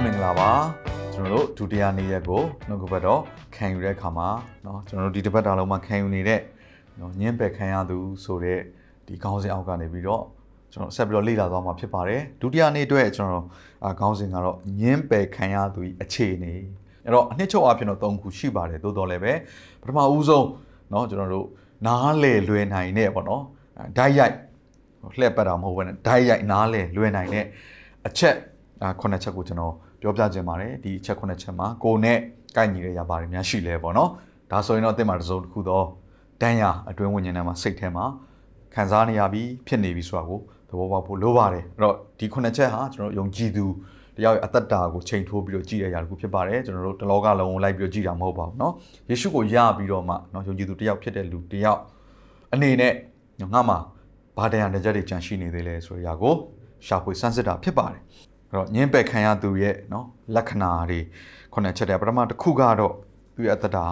မင်္ဂလာပါကျွန်တော်တို့ဒုတိယနေ့ရက်ကိုနှုတ်ကပတ်တော့ခံယူတဲ့အခါမှာเนาะကျွန်တော်တို့ဒီတစ်ပတ်တာလုံးမှာခံယူနေတဲ့เนาะညှင်းပယ်ခံရသူဆိုတဲ့ဒီခေါင်းစဉ်အောက်ကနေပြီးတော့ကျွန်တော်ဆက်ပြီးတော့လေ့လာသွားမှာဖြစ်ပါတယ်ဒုတိယနေ့အတွက်ကျွန်တော်အာခေါင်းစဉ်ကတော့ညှင်းပယ်ခံရသူ၏အခြေအနေအဲ့တော့အနှစ်ချုပ်အဖြစ်တော့၃ခုရှိပါတယ်သို့တော်လည်းပဲပထမဦးဆုံးเนาะကျွန်တော်တို့နားလေလွယ်နိုင်တဲ့ပေါ့နော်ဓာတ်ရိုက်လှည့်ပတ်တာမဟုတ်ဘဲနဲ့ဓာတ်ရိုက်နားလေလွယ်နိုင်တဲ့အချက် ဒါခုနှစ်ချက်ကိုကျွန်တော် ပြောပြခြင်းပါတယ်ဒီအချက်ခုနှစ်ချက်မှာကိုနဲ့ကိုက်ညီတဲ့ရပါတယ်များရှိလဲပေါ့နော်ဒါဆိုရင်တော့အသင်မှာတစ်စုံတစ်ခုသောတန်းရအတွင်းဝิญဉာဏ်ထဲမှာစိတ်ထဲမှာခံစားနေရပြီးဖြစ်နေပြီဆိုတာကိုသဘောပေါက်ဖို့လိုပါတယ်အဲ့တော့ဒီခုနှစ်ချက်ဟာကျွန်တော်ယုံကြည်သူတယောက်ရဲ့အသက်တာကိုချိန်ထိုးပြီးတော့ကြည့်ရတဲ့အရာတစ်ခုဖြစ်ပါတယ်ကျွန်တော်တို့တလောကလုံးကိုလိုက်ပြီးတော့ကြည့်တာမဟုတ်ပါဘူးเนาะယေရှုကိုယပြီးတော့မှเนาะယုံကြည်သူတယောက်ဖြစ်တဲ့လူတယောက်အနေနဲ့ငါမှဘာတရားနဲ့ချက်တွေကြံရှိနေသေးလဲဆိုတဲ့အရာကိုရှာဖွေစမ်းစစ်တာဖြစ်ပါတယ်အဲ့ တော့ညင်းပယ်ခံရသူရဲ့เนาะလက္ခဏာတွေခုနှစ်ချက်တည်းပထမတစ်ခုကတော့သူရဲ့အတ္တဟာ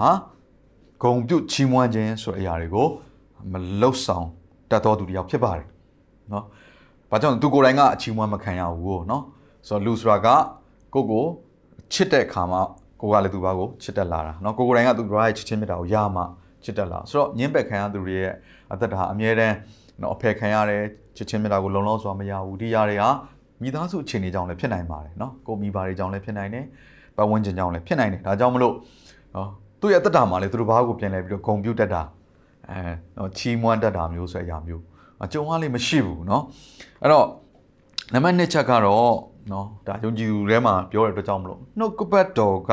ဂုံပြုတ်ချီးမွမ်းခြင်းဆိုတဲ့အရာတွေကိုမလုတ်ဆောင်တတ်တော်သူတယောက်ဖြစ်ပါတယ်เนาะဘာကြောင့်သူကိုယ်တိုင်ကအချီးမွမ်းမခံရဘူးကိုเนาะဆိုတော့လူဆိုတာကကိုယ့်ကိုချစ်တဲ့အခါမှာကိုကလည်းသူဘာကိုချစ်တက်လာတာเนาะကိုကိုယ်တိုင်ကသူဘာရဲ့ချစ်ချင်းမြတ်တာကိုရမှချစ်တက်လာဆိုတော့ညင်းပယ်ခံရသူတွေရဲ့အတ္တဟာအမြဲတမ်းเนาะအဖယ်ခံရတယ်ချစ်ချင်းမြတ်တာကိုလုံလောက်စွာမရဘူးဒီຢာတွေဟာ မိသားစုအခြေအနေကြောင့်လည်းဖြစ်နိုင်ပါတယ်เนาะကိုမိဘတွေကြောင့်လည်းဖြစ်နိုင်တယ်ပတ်ဝန်းကျင်ကြောင့်လည်းဖြစ်နိုင်တယ်ဒါကြောင့်မလို့เนาะသူ့ရဲ့အတ္တမှာလည်းသူတို့ဘာကိုပြန်လဲပြီးတော့ဂုံပြုတ်တတ်တာအဲเนาะချီးမွမ်းတတ်တာမျိုးဆိုတဲ့အရာမျိုးအကြုံအားလေးမရှိဘူးเนาะအဲ့တော့နံပါတ်2ချက်ကတော့เนาะဒါယုံကြည်သူထဲမှာပြောတဲ့အတွက်ကြောင့်မလို့နှုတ်ကပတ်တော်က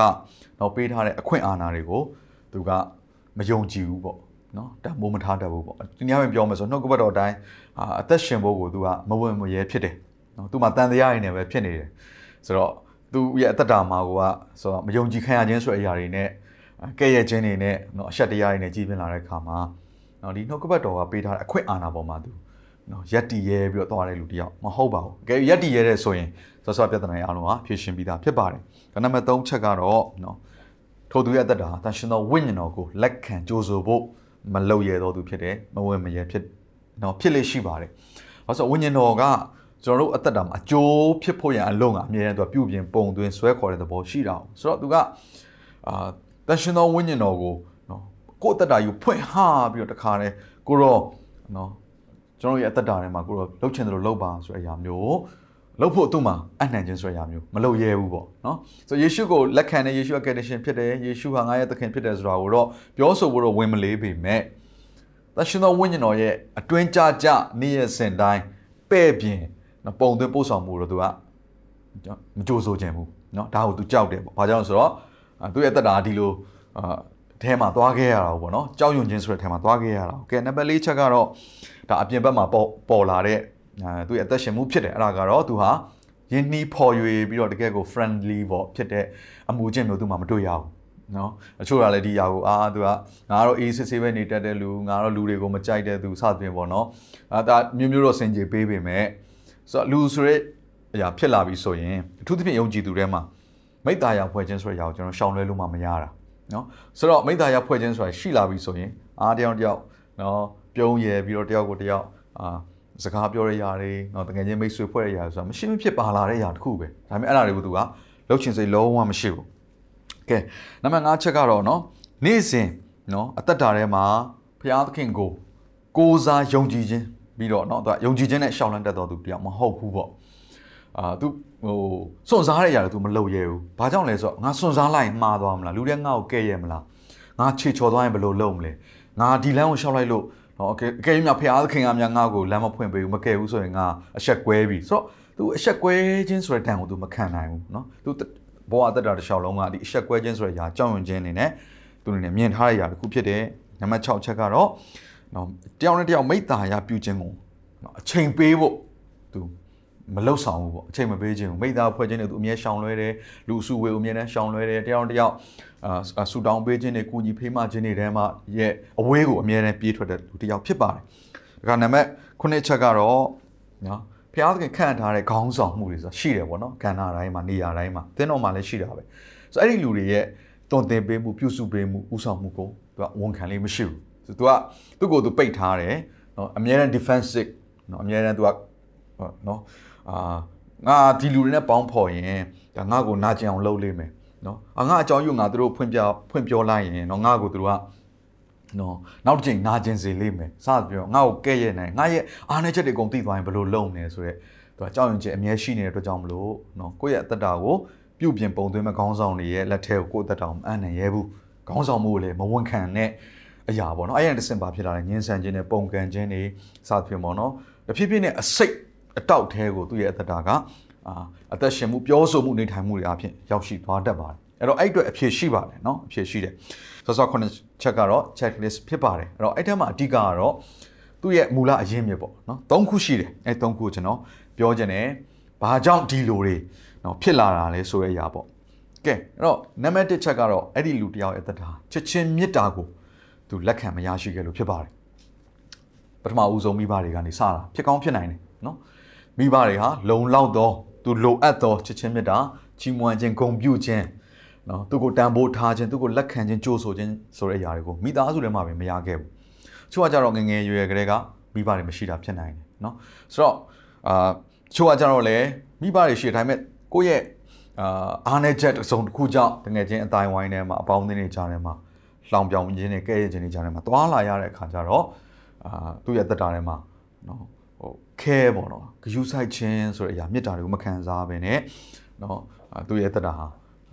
เนาะပေးထားတဲ့အခွင့်အာဏာတွေကိုသူကမယုံကြည်ဘူးပေါ့နော်ဒါမိုးမထားတတ်ဘူးပေါ့ဒီနေ့မှပြောမယ်ဆိုနှုတ်ကပတ်တော်အတိုင်းအာအသက်ရှင်ဖို့ကိုသူကမဝင်မရဲဖြစ်တယ် နော်သူမှတန်တရားရင်းနဲ့ပဲဖြစ်နေတယ်ဆိုတော့သူရဲ့အသက်တာမှာကိုကဆိုတော့မယုံကြည်ခံရခြင်းဆိုတဲ့အရာတွေနဲ့ကဲ့ရဲ့ခြင်းတွေနဲ့နော်အရှက်တရားတွေနဲ့ကြီးပြင်းလာတဲ့အခါမှာနော်ဒီနှုတ်ကပတ်တော်ကပေးထားတဲ့အခွင့်အာဏာပေါ်မှာသူနော်ယက်တီရဲပြီးတော့သွားတဲ့လူတယောက်မဟုတ်ပါဘူးအကယ်ယက်တီရဲတဲ့ဆိုရင်ဆောဆောပြဿနာရအောင်ဟာဖြေရှင်းပြီးသားဖြစ်ပါတယ်ဒါနံပါတ်3ချက်ကတော့နော်ထိုသူရဲ့အသက်တာတန်ရှင်သောဝိညာဉ်တော်ကိုလက်ခံကြိုးဆိုဖို့မလုပ်ရတော့သူဖြစ်တယ်မဝင်မရဖြစ်နော်ဖြစ်လေရှိပါတယ်။ဘာလို့ဆိုဝိညာဉ်တော်က ကျွန်တော်တို့အသက်တာမှာအကျိုးဖြစ်ဖို့ရန်အလုံးကအမြဲတမ်းသူကပြုပြင်ပုံသွင်းဆွဲခေါ်တဲ့သဘောရှိတာ။ဆိုတော့သူကအာတန်ရှင်သောဝိညာဉ်တော်ကိုနော်ကိုယ့်အသက်တာယူဖွင့်ဟပြီးတော့တခါတည်းကိုတော့နော်ကျွန်တော်ရဲ့အသက်တာထဲမှာကိုတော့လှုပ်ချင်တယ်လို့လှုပ်ပါဆိုတဲ့အရာမျိုးလှုပ်ဖို့သူ့မှာအနှံ့ခြင်းဆိုတဲ့အရာမျိုးမလုပ်ရဲဘူးပေါ့နော်ဆိုယေရှုကိုလက်ခံတဲ့ယေရှုအကယ်ဒရှင်ဖြစ်တယ်ယေရှုဟာငါရဲ့သခင်ဖြစ်တယ်ဆိုတာကိုတော့ပြောဆိုဖို့တော့ဝင်မလေးပေမဲ့သရှင်သောဝိညာဉ်တော်ရဲ့အတွင်းကြကြနေ့ရက်စဉ်တိုင်းပဲ့ပြင် နော်ပုံသွင်းပို့ဆောင်မှုတော့သူကမကြိုးဆိုခြင်းဘူးနော်ဒါကိုသူကြောက်တယ်ပေါ့ဘာကြောင့်လဲဆိုတော့သူရဲ့တက်တာဒီလိုအာအဲမှာသွားခဲ့ရတာပေါ့နော်ကြောက်ရွံ့ခြင်းဆိုတဲ့အဲမှာသွားခဲ့ရတာကဲနံပါတ်၄ချက်ကတော့ဒါအပြင်ဘက်မှာပေါ်ပေါ်လာတဲ့အဲသူရဲ့အသက်ရှင်မှုဖြစ်တယ်အဲ့ဒါကတော့သူဟာယင်းနှီးဖော်ရွေပြီးတော့တကယ်ကို friendly ပေါ့ဖြစ်တဲ့အမှုချင်းမျိုးသူမှမတွေ့ရဘူးနော်အချို့ကလည်းဒီຢာကိုအာသူကငါတော့အေးစစ်ဆေးပဲနေတတ်တဲ့လူငါတော့လူတွေကိုမကြိုက်တဲ့သူစသဖြင့်ပေါ့နော်အဲဒါမျိုးမျိုးတော့စင်ကြေပေးပေမဲ့ ဆိုတော့လူဆိုတဲ့အရာဖြစ်လာပြီဆိုရင်အထူးသဖြင့်ယုံကြည်သူတွေမှာမိတ္တာယာဖွဲ့ခြင်းဆိုတဲ့အရာကိုကျွန်တော်ရှောင်လွဲလို့မှမရတာနော်ဆိုတော့မိတ္တာယာဖွဲ့ခြင်းဆိုတာရှိလာပြီဆိုရင်အားတယောက်တယောက်နော်ပြုံးရယ်ပြီးတော့တယောက်ကိုတယောက်အာစကားပြောရရတွေနော်တကယ်ချင်းမိတ်ဆွေဖွဲ့ရရဆိုတာမရှိမဖြစ်ပါလာတဲ့ຢာတစ်ခုပဲဒါပေမဲ့အဲ့ဒါတွေကိုသူကလှုပ်ချင်စိတ်လုံးဝမရှိဘူးကဲနံပါတ်5ချက်ကတော့နော်နေ့စဉ်နော်အသက်တာထဲမှာဘုရားသခင်ကိုကိုးစားယုံကြည်ခြင်း ပြီးတော့เนาะသူကယုံကြည်ခြင်းနဲ့ရှောင်းလန်းတတ်တော်သူတရားမဟုတ်ဘူးပေါ့အာသူဟိုစွန့်စားတဲ့အရာတွေ तू မလုပ်ရဲဘူး။ဘာကြောင့်လဲဆိုတော့ငါစွန့်စားလိုက်မှားသွားမလား။လူတွေကငါ့ကိုကဲ့ရဲ့မလား။ငါခြေချော်သွားရင်ဘယ်လိုလုပ်မလဲ။ငါဒီလမ်းကိုရှောက်လိုက်လို့နော်အကယ်အကယ်၍များဖရားသခင်ကများငါ့ကိုလမ်းမဖွင့်ပေးဘူးမကယ်ဘူးဆိုရင်ငါအဆက်ကွဲပြီ။ဆိုတော့ तू အဆက်ကွဲခြင်းဆိုတဲ့တန်ကို तू မခံနိုင်ဘူးနော်။ तू ဘဝတက်တာတစ်လျှောက်လုံးကဒီအဆက်ကွဲခြင်းဆိုတဲ့အရာကြောင့်ရင်ခြင်းနေနဲ့ तू နေမြင်ထားတဲ့အရာတစ်ခုဖြစ်တယ်။နံပါတ်6ချက်ကတော့ နော်တယောက်နဲ့တယောက်မိတ္တာရပြုခြင်းကိုနော်အချိန်ပေးဖို့ तू မလှုပ်ဆောင်ဘူးပေါ့အချိန်မပေးခြင်းဘူးမိသားဖွဲ့ခြင်းတွေသူအမြဲရှောင်လွဲတယ်လူစုဝေအမြဲတမ်းရှောင်လွဲတယ်တယောက်တစ်ယောက်အာဆူတောင်းပေးခြင်းတွေကုညီဖေးမခြင်းတွေထဲမှာရဲ့အဝေးကိုအမြဲတမ်းပြေးထွက်တဲ့လူတစ်ယောက်ဖြစ်ပါတယ်ဒါကနံပါတ်9ချက်ကတော့နော်ဖျားသခင်ခန့်ထားတဲ့ခေါင်းဆောင်မှုတွေဆိုတာရှိတယ်ပေါ့နော်ကဏ္ဍတိုင်းမှာနေရာတိုင်းမှာသင်တော်မှာလည်းရှိတာပဲဆိုတော့အဲ့ဒီလူတွေရဲ့တုံသင်ပေးမှုပြုစုပေးမှုဥဆောင်မှုကိုသူကဝန်ခံလေးမရှိဘူး ဆိုတော့သူကသူ့ကိုယ်သူပိတ်ထားတယ်နော်အမြဲတမ်း defensive နော်အမြဲတမ်းသူကနော်အာငါဒီလူတွေနဲ့ပေါင်းဖော်ရင်ဒါငါ့ကိုနာကျင်အောင်လုပ်လိမ့်မယ်နော်အငါအကြောင်းယူငါတို့ဖွင့်ပြဖွင့်ပြောလိုက်ရင်နော်ငါ့ကိုသူတို့ကနော်နောက်တစ်ချိန်နာကျင်စေလိမ့်မယ်စသဖြင့်ငါ့ကိုကဲ့ရဲ့နိုင်ငါရဲ့အားနည်းချက်တွေအကုန်သိသွားရင်ဘယ်လိုလုပ်မလဲဆိုတော့သူကကြောက်ရွံ့ခြင်းအမြဲရှိနေတဲ့အတွက်ကြောင့်မလို့နော်ကိုယ့်ရဲ့အသက်တာကိုပြုပြင်ပုံသွင်းမဲ့ခေါင်းဆောင်တွေရဲ့လက်ထဲကိုကိုယ့်အသက်တာကိုမအံ့နိုင်ရဲဘူးခေါင်းဆောင်မှုကိုလည်းမဝန်ခံတဲ့ အရာပေါ့နော်အဲ့ရတဲ့စင်ပါဖြစ်လာတဲ့ညှင်းဆန်ခြင်းနဲ့ပုံကန်ခြင်းတွေစသဖြင့်ပေါ့နော်တဖြည်းဖြည်းနဲ့အစိတ်အတောက်သေးကိုသူ့ရဲ့အသက်တာကအာအသက်ရှင်မှုပြောဆိုမှုနေထိုင်မှုတွေအဖြစ်ရောက်ရှိသွားတတ်ပါတယ်အဲ့တော့အဲ့အတွက်အဖြေရှိပါတယ်เนาะအဖြေရှိတယ်ဆောစောခုနှစ်ချက်ကတော့ checklist ဖြစ်ပါတယ်အဲ့တော့အဲ့ထက်မှာအဓိကကတော့သူ့ရဲ့မူလအရင်းမြစ်ပေါ့เนาะ၃ခုရှိတယ်အဲ့၃ခုကိုကျွန်တော်ပြောခြင်းတယ်ဘာကြောင့်ဒီလိုတွေเนาะဖြစ်လာတာလဲဆိုတဲ့အရာပေါ့ကဲအဲ့တော့နံပါတ်1ချက်ကတော့အဲ့ဒီလူတယောက်ရဲ့အသက်တာချက်ချင်းမေတ္တာကို သူလက်ခံမရရှိခဲ့လို့ဖြစ်ပါတယ်ပထမဦးဆုံးမိဘတွေကနေစတာဖြစ်ကောင်းဖြစ်နိုင်တယ်နော်မိဘတွေဟာလုံလောက်သောသူလိုအပ်သောချစ်ချင်းမေတ္တာချီးမွမ်းခြင်းဂုဏ်ပြုခြင်းနော်သူကိုတန်ဖိုးထားခြင်းသူကိုလက်ခံခြင်းကြိုးဆိုခြင်းဆိုတဲ့အရာတွေကိုမိသားစုထဲမှာပဲမရခဲ့ဘူးချို့ကကြတော့ငငယ်ရွယ်ကလေးကမိဘတွေမရှိတာဖြစ်နိုင်တယ်နော်ဆိုတော့အာချို့ကကြတော့လေမိဘတွေရှိတိုင်းမဲ့ကိုယ့်ရဲ့အာအားနေချက်တစ်စုံတစ်ခုကြောင့်တကယ်ချင်းအတိုင်းဝိုင်းထဲမှာအပေါင်းအသင်းတွေကြားထဲမှာ လောင်ပြောင်ခြင်းတွေကဲ့ရဲ့ခြင်းတွေကြားထဲမှာသွားလာရတဲ့အခါကျတော့အာသူ့ရဲ့တက်တာထဲမှာနော်ဟိုခဲပေါ့နော်ဂယုဆိုင်ခြင်းဆိုတဲ့အရာမေတ္တာတွေကိုမခံစားဘဲနဲ့နော်သူ့ရဲ့တက်တာဟာ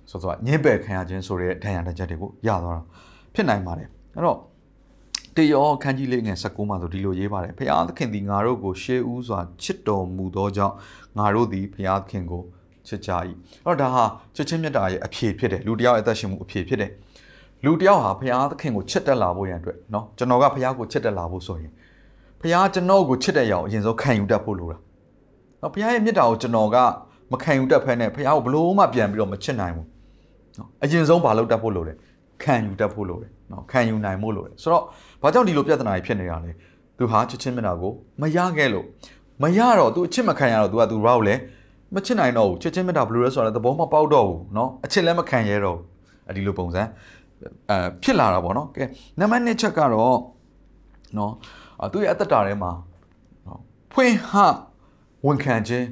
ဆိုတော့ညှင်းပယ်ခံရခြင်းဆိုတဲ့ဒဏ်ရာတစ်ချက်တွေကိုရသွားတာဖြစ်နိုင်ပါတယ်အဲ့တော့တေယောခန်းကြီးလေးငယ်16မှာဆိုဒီလိုရေးပါတယ်ဖခင်သခင်သည်ငါတို့ကိုရှေးဦးစွာချစ်တော်မူသောကြောင့်ငါတို့သည်ဖခင်သခင်ကိုချစ်ကြ၏အဲ့တော့ဒါဟာချစ်ချင်းမြတ်တာရဲ့အဖြေဖြစ်တယ်လူတယောက်ရဲ့အသက်ရှင်မှုအဖြေဖြစ်တယ် လူတယောက်ဟာဖခင်သခင်ကိုချစ်တက်လာဖို့ရန်အတွက်เนาะကျွန်တော်ကဖခင်ကိုချစ်တက်လာဖို့ဆိုရင်ဖခင်ကျွန်တော်ကိုချစ်တဲ့ရောင်အရင်ဆုံးခံယူတတ်ဖို့လိုတာเนาะဖခင်ရဲ့မြတ်တာကိုကျွန်တော်ကမခံယူတတ်ဖဲနဲ့ဖခင်ကိုဘလို့မှပြန်ပြီးတော့မချစ်နိုင်ဘူးနော်အရင်ဆုံးဘာလုပ်တတ်ဖို့လိုလဲခံယူတတ်ဖို့လိုတယ်နော်ခံယူနိုင်ဖို့လိုတယ်ဆိုတော့ဘာကြောင့်ဒီလိုပြဿနာတွေဖြစ်နေတာလဲသူဟာချစ်ချင်းမျက်နှာကိုမရခဲ့လို့မရတော့သူအချစ်မခံရတော့သူကသူရောက်လဲမချစ်နိုင်တော့ဘူးချစ်ချင်းမျက်နှာဘယ်လိုလဲဆိုတော့သဘောမပေါက်တော့ဘူးနော်အချစ်လည်းမခံရတော့ဘူးအဒီလိုပုံစံ အဲဖြစ်လာတာပေါ့နော်ကဲနံပါတ်1ချက်ကတော့နော်သူရဲ့အသက်တာထဲမှာနော်ဖွင့်ဟဝန်ခံခြင်း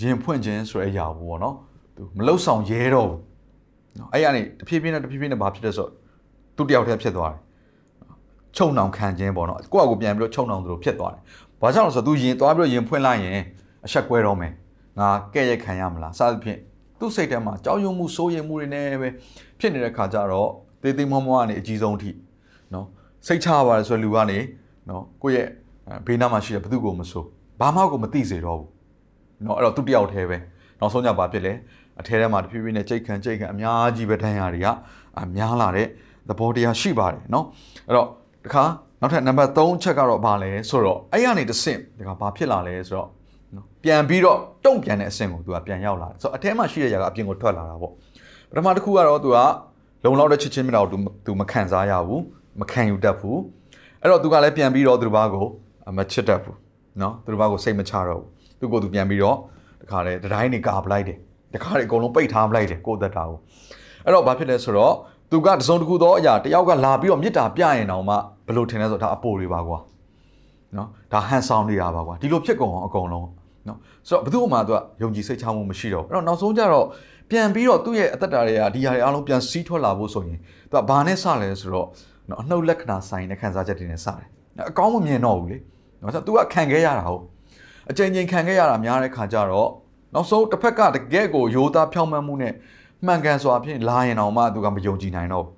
ရင်ဖွင့်ခြင်းဆိုတဲ့အရာဘူးပေါ့နော်သူမလှုပ်ဆောင်ရဲတော့ဘူးနော်အဲ့ရနေတဖြည်းဖြည်းနဲ့တဖြည်းဖြည်းနဲ့ဘာဖြစ်လဲဆိုတော့သူတယောက်တည်းဖြစ်သွားတယ်ချုံနှောင်ခံခြင်းပေါ့နော်ကိုယ့်အကိုပြန်ပြီးတော့ချုံနှောင်သလိုဖြစ်သွားတယ်ဘာကြောင့်လဲဆိုတော့ तू ရင်သွားပြီးတော့ရင်ဖွင့်လိုက်ရင်အဆက်ကွဲတော့မယ်ငါကဲ့ရဲ့ခံရမလားစသဖြင့်သူ့စိတ်ထဲမှာကြောက်ရွံ့မှုစိုးရိမ်မှုတွေနဲ့ပဲဖြစ်နေတဲ့ခါကျတော့ သေးသေးမောမောကနေအကြီးဆုံးအထိနော်စိတ်ချပါတယ်ဆိုတဲ့လူကနေနော်ကိုယ့်ရဲ့ဘေးနားမှာရှိတဲ့ဘသူကိုမဆိုဘာမှကိုမသိစေတော့ဘူးနော်အဲ့တော့သူတယောက်တည်းပဲနောက်ဆုံးကြပါဖြစ်လဲအထဲထဲမှာတဖြည်းဖြည်းနဲ့ကြိတ်ခံကြိတ်ခံအများကြီးပဲတန်းရာတွေကအများလာတဲ့သဘောတရားရှိပါတယ်နော်အဲ့တော့ဒီခါနောက်ထပ်နံပါတ်3ချက်ကတော့ဘာလဲဆိုတော့အဲ့ရနေတဆင့်ဒီခါဘာဖြစ်လာလဲဆိုတော့နော်ပြန်ပြီးတော့တုံ့ပြန်တဲ့အဆင့်ကိုသူကပြန်ရောက်လာတယ်ဆိုတော့အထဲမှာရှိတဲ့ຢာကအပြင်ကိုထွက်လာတာပေါ့ပထမတစ်ခုကတော့သူက လုံလောက်တဲ့ချစ်ချင်းမြတ်တာကိုသူသူမခံစားရဘူးမခံယူတတ်ဘူးအဲ့တော့သူကလည်းပြန်ပြီးတော့သူတို့ဘာကိုမချစ်တတ်ဘူးเนาะသူတို့ဘာကိုစိတ်မချတော့ဘူးသူကိုသူပြန်ပြီးတော့တခါလေတတိုင်းနေကာပလိုက်တယ်တခါလေအကုန်လုံးပိတ်ထားပလိုက်တယ်ကိုယ့်သက်တာကိုအဲ့တော့ဘာဖြစ်လဲဆိုတော့သူကတစုံတစ်ခုသောအရာတယောက်ကလာပြီးတော့မေတ္တာပြရင်တောင်မှဘယ်လိုထင်လဲဆိုတော့ဒါအပိုတွေပါကွာနော်ဒါဟန်ဆောင်နေတာပါကွာဒီလိုဖြစ်ကုန်အောင်အကုန်လုံးနော်ဆိုတော့ဘယ်သူမှသူကယုံကြည်စိတ်ချမှုမရှိတော့အဲ့တော့နောက်ဆုံးကျတော့ ပြန်ပြီးတော့သူ့ရဲ့အသက်တာတွေကဒီဟာတွေအားလုံးပြန်စီးထွက်လာဖို့ဆိုရင်သူကဘာနဲ့စလဲဆိုတော့နော်အနှုတ်လက္ခဏာဆိုင်တဲ့ခံစားချက်တွေနဲ့စတယ်အကောင်းမမြင်တော့ဘူးလေနော်ဆိုတော့ तू ကခံခဲ့ရတာဟုတ်အချိန်ချင်းခံခဲ့ရတာများတဲ့ခါကျတော့နောက်ဆုံးတစ်ဖက်ကတကယ့်ကိုရိုးသားဖြောင့်မတ်မှုနဲ့မှန်ကန်စွာဖြင့်လာရင်တော့မှသူကမယုံကြည်နိုင်တော့ဘူး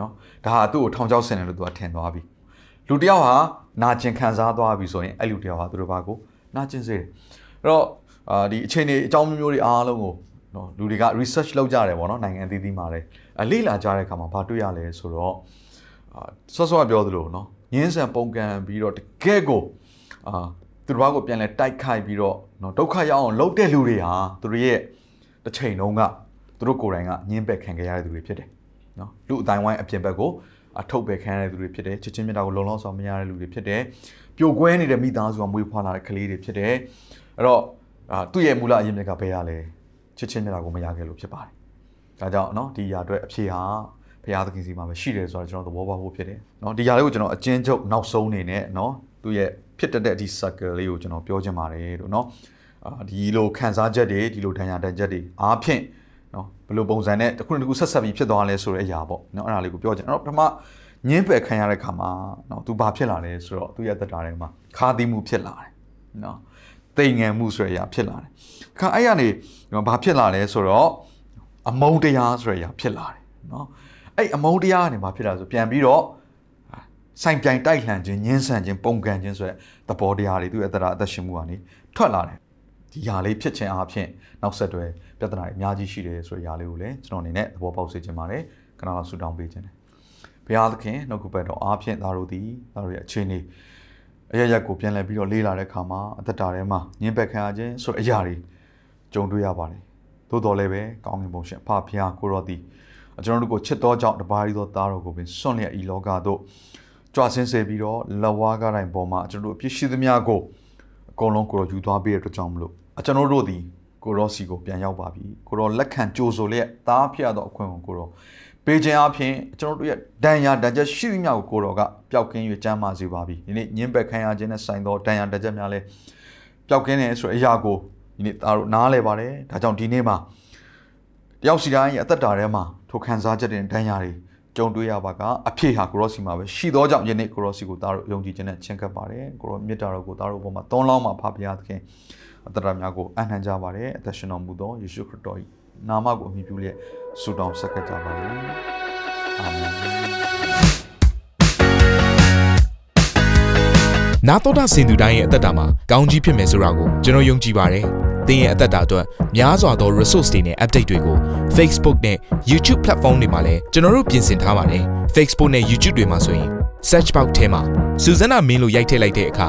နော်ဒါဟာသူ့ကိုထောင်ချောက်ဆင်တယ်လို့သူကထင်သွားပြီလူတယောက်ဟာနာကျင်ခံစားသွားပြီဆိုရင်အဲ့လူတယောက်ဟာသူတို့ဘာကိုနာကျင်စေတယ်အဲ့တော့အာဒီအခြေအနေအကြောင်းမျိုးမျိုးတွေအားလုံးကို နော်လူတွေက research လုပ်ကြတယ်ပေါ့နော်နိုင်ငံအသီးသီးမှာလည်းအလေ့လာကြတဲ့အခါမှာဘာတွေ့ရလဲဆိုတော့အာဆော့ဆော့ပြောသလိုနော်ညင်းဆန်ပုံကန်ပြီးတော့တကယ့်ကိုအာသူတစ်ပါးကိုပြန်လဲတိုက်ခိုက်ပြီးတော့နော်ဒုက္ခရောက်အောင်လုပ်တဲ့လူတွေဟာသူတို့ရဲ့တစ်ချိန်လုံးကသူတို့ကိုယ်တိုင်ကညှင်းပယ်ခံကြရတဲ့သူတွေဖြစ်တယ်နော်လူအတိုင်းဝိုင်းအပြင်ဘက်ကိုအထုတ်ပယ်ခံရတဲ့သူတွေဖြစ်တယ်ချစ်ချင်းမြတ်တာကိုလုံလောက်စွာမရတဲ့လူတွေဖြစ်တယ်ပျို့ကွဲနေတဲ့မိသားစုကမွေးဖွားလာတဲ့ကလေးတွေဖြစ်တယ်အဲ့တော့အာသူ့ရဲ့မူလအရင်မြစ်ကဘယ်ရလဲ ချစ်ချင်းမြတ်တာကိုမရခဲ့လို့ဖြစ်ပါတယ်ဒါကြောင့်နော်ဒီຢာအတွက်အဖြေဟာဘုရားသခင်စီမှာပဲရှိတယ်ဆိုတော့ကျွန်တော်သဘောပေါက်ဖို့ဖြစ်တယ်เนาะဒီຢာလေးကိုကျွန်တော်အချင်းချုပ်နောက်ဆုံးနေနဲ့เนาะသူ့ရဲ့ဖြစ်တတ်တဲ့ဒီ circle လေးကိုကျွန်တော်ပြောချင်ပါတယ်လို့เนาะအာဒီလိုခံစားချက်တွေဒီလိုဒဏ်ရာဒဏ်ချက်တွေအားဖြင့်เนาะဘယ်လိုပုံစံနဲ့တစ်ခုတစ်ခုဆက်ဆက်ပြီးဖြစ်သွားလဲဆိုတဲ့အရာပေါ့เนาะအဲ့ဒါလေးကိုပြောချင်အဲ့တော့ပထမညင်းပယ်ခံရတဲ့ခါမှာเนาะသူဘာဖြစ်လာလဲဆိုတော့သူ့ရဲ့တက်တာထဲမှာခါသီးမှုဖြစ်လာတယ်เนาะ တိမ်ငံမှုဆိုတဲ့အရာဖြစ်လာတယ်။ခါအဲ့ရနေဘာဖြစ်လာလဲဆိုတော့အမုန်းတရားဆိုတဲ့အရာဖြစ်လာတယ်နော်။အဲ့အမုန်းတရားကနေဘာဖြစ်လာဆိုပြန်ပြီးတော့ဆိုင်ပြိုင်တိုက်လှန်ခြင်းညှင်းဆန်ခြင်းပုံကန်ခြင်းဆိုတဲ့သဘောတရားတွေသူ့အတ္တရာအသက်ရှင်မှုကနေထွက်လာတယ်။ဒီຢာလေးဖြစ်ခြင်းအပြင်နောက်ဆက်တွဲပြဿနာတွေအများကြီးရှိတယ်ဆိုတဲ့ຢာလေးကိုလည်းကျွန်တော်အနေနဲ့သဘောပေါက်စေချင်ပါတယ်။ခဏလောက်ဆူတောင်းပေးခြင်းတယ်။ဘုရားသခင်နှုတ်ကပတ်တော်အားဖြင့်သာတို့သည်သာတို့ရဲ့အခြေအနေ အရရက်ကိုပြန်လည်ပြီးတော့လေးလာတဲ့ခါမှာအသက်တာထဲမှာညှင်းပက်ခံရခြင်းဆိုတဲ့အရာတွေကြုံတွေ့ရပါတယ်သို့တော်လည်းပဲကောင်းကင်ဘုံရှင်ဖဖျားကိုရောသည်ကျွန်တော်တို့ကိုချစ်တော်ကြောင့်တပါးရီသောသားတော်ကိုပင်စွန့်လျက်ဤလောကသို့ကြွဆင်းစေပြီးတော့လက်ဝါးကားတိုင်းပေါ်မှာကျွန်တော်တို့အပြစ်ရှိသမျှကိုအကုန်လုံးကိုရောယူသွားပေးတဲ့အတွက်ကြောင့်မလို့ကျွန်တော်တို့သည်ကိုရောစီကိုပြန်ရောက်ပါပြီကိုရောလက်ခံကြိုဆိုလျက်သားဖျက်သောအခွင့်ကိုကိုရော ပေးခြင်းအပြင်ကျွန်တော်တို့ရဲ့ဒဏ်ရာဒဏ်ချက်ရှိသမျှကိုကိုရောကပျောက်ကင်း၍ကျမ်းမာစေပါပြီဒီနေ့ညှင်းပယ်ခံရခြင်းနဲ့ဆိုင်သောဒဏ်ရာဒဏ်ချက်များလဲပျောက်ကင်းတယ်ဆိုတဲ့အရာကိုဒီနေ့သားတို့နားလဲပါတယ်ဒါကြောင့်ဒီနေ့မှာတယောက်စီတိုင်းရဲ့အသက်တာထဲမှာထိုခံစားချက်တွေဒဏ်ရာတွေကြုံတွေ့ရပါကအဖြစ်ဟာကိုရောစီမှာပဲရှိသောကြောင့်ယနေ့ကိုရောစီကိုသားတို့ယုံကြည်ခြင်းနဲ့ချင့်ကပ်ပါတယ်ကိုရောမေတ္တာတော်ကိုသားတို့ဘုံမှာသုံးလောင်းမှာဖပါသခင်အတ္တရများကိုအနှံကြပါတယ်အသက်ရှင်တော်မူသောယေရှုခရစ်တော်၏နာမကိုအမိပြုလျက် ဆုတောင်းဆက်ကပ်ကြပါမယ်အာမင်နာတော်တာစင်သူတိုင်းရဲ့အသက်တာမှာကောင်းကြီးဖြစ်မယ်ဆိုတာကိုကျွန်တော်ယုံကြည်ပါတယ်။သင်ရဲ့အသက်တာအတွက်များစွာသော resource တွေနဲ့ update တွေကို Facebook နဲ့ YouTube platform တွေမှာလည်းကျွန်တော်တို့ပြင်ဆင်ထားပါတယ်။ Facebook နဲ့ YouTube တွေမှာဆိုရင် search box ထဲမှာစုစွမ်းနာမင်းလို့ရိုက်ထည့်လိုက်တဲ့အခါ